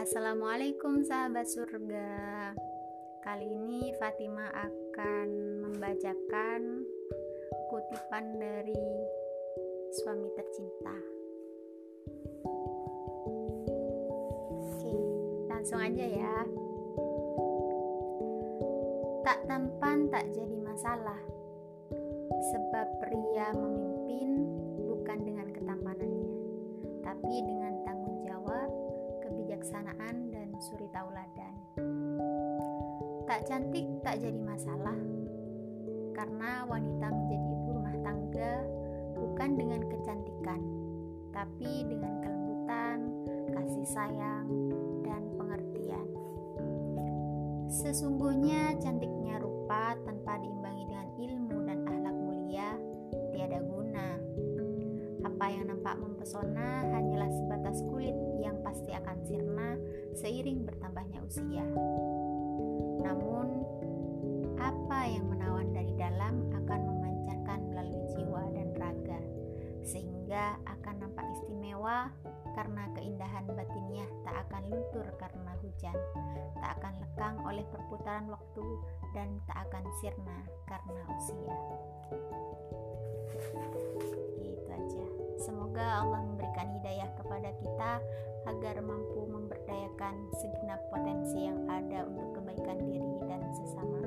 Assalamualaikum sahabat surga. Kali ini Fatima akan membacakan kutipan dari suami tercinta. Oke, langsung aja ya. Tak tampan tak jadi masalah. Sebab pria memimpin bukan dengan ketampanannya Tapi dengan kebijaksanaan dan suri tauladan. Tak cantik tak jadi masalah, karena wanita menjadi ibu rumah tangga bukan dengan kecantikan, tapi dengan kelembutan, kasih sayang, dan pengertian. Sesungguhnya cantiknya rupa yang nampak mempesona hanyalah sebatas kulit yang pasti akan sirna seiring bertambahnya usia. Namun, apa yang menawan dari dalam akan memancarkan melalui jiwa dan raga, sehingga akan nampak istimewa karena keindahan batinnya tak akan luntur karena hujan, tak akan lekang oleh perputaran waktu, dan tak akan sirna karena usia. Semoga Allah memberikan hidayah kepada kita agar mampu memberdayakan segenap potensi yang ada untuk kebaikan diri dan sesama.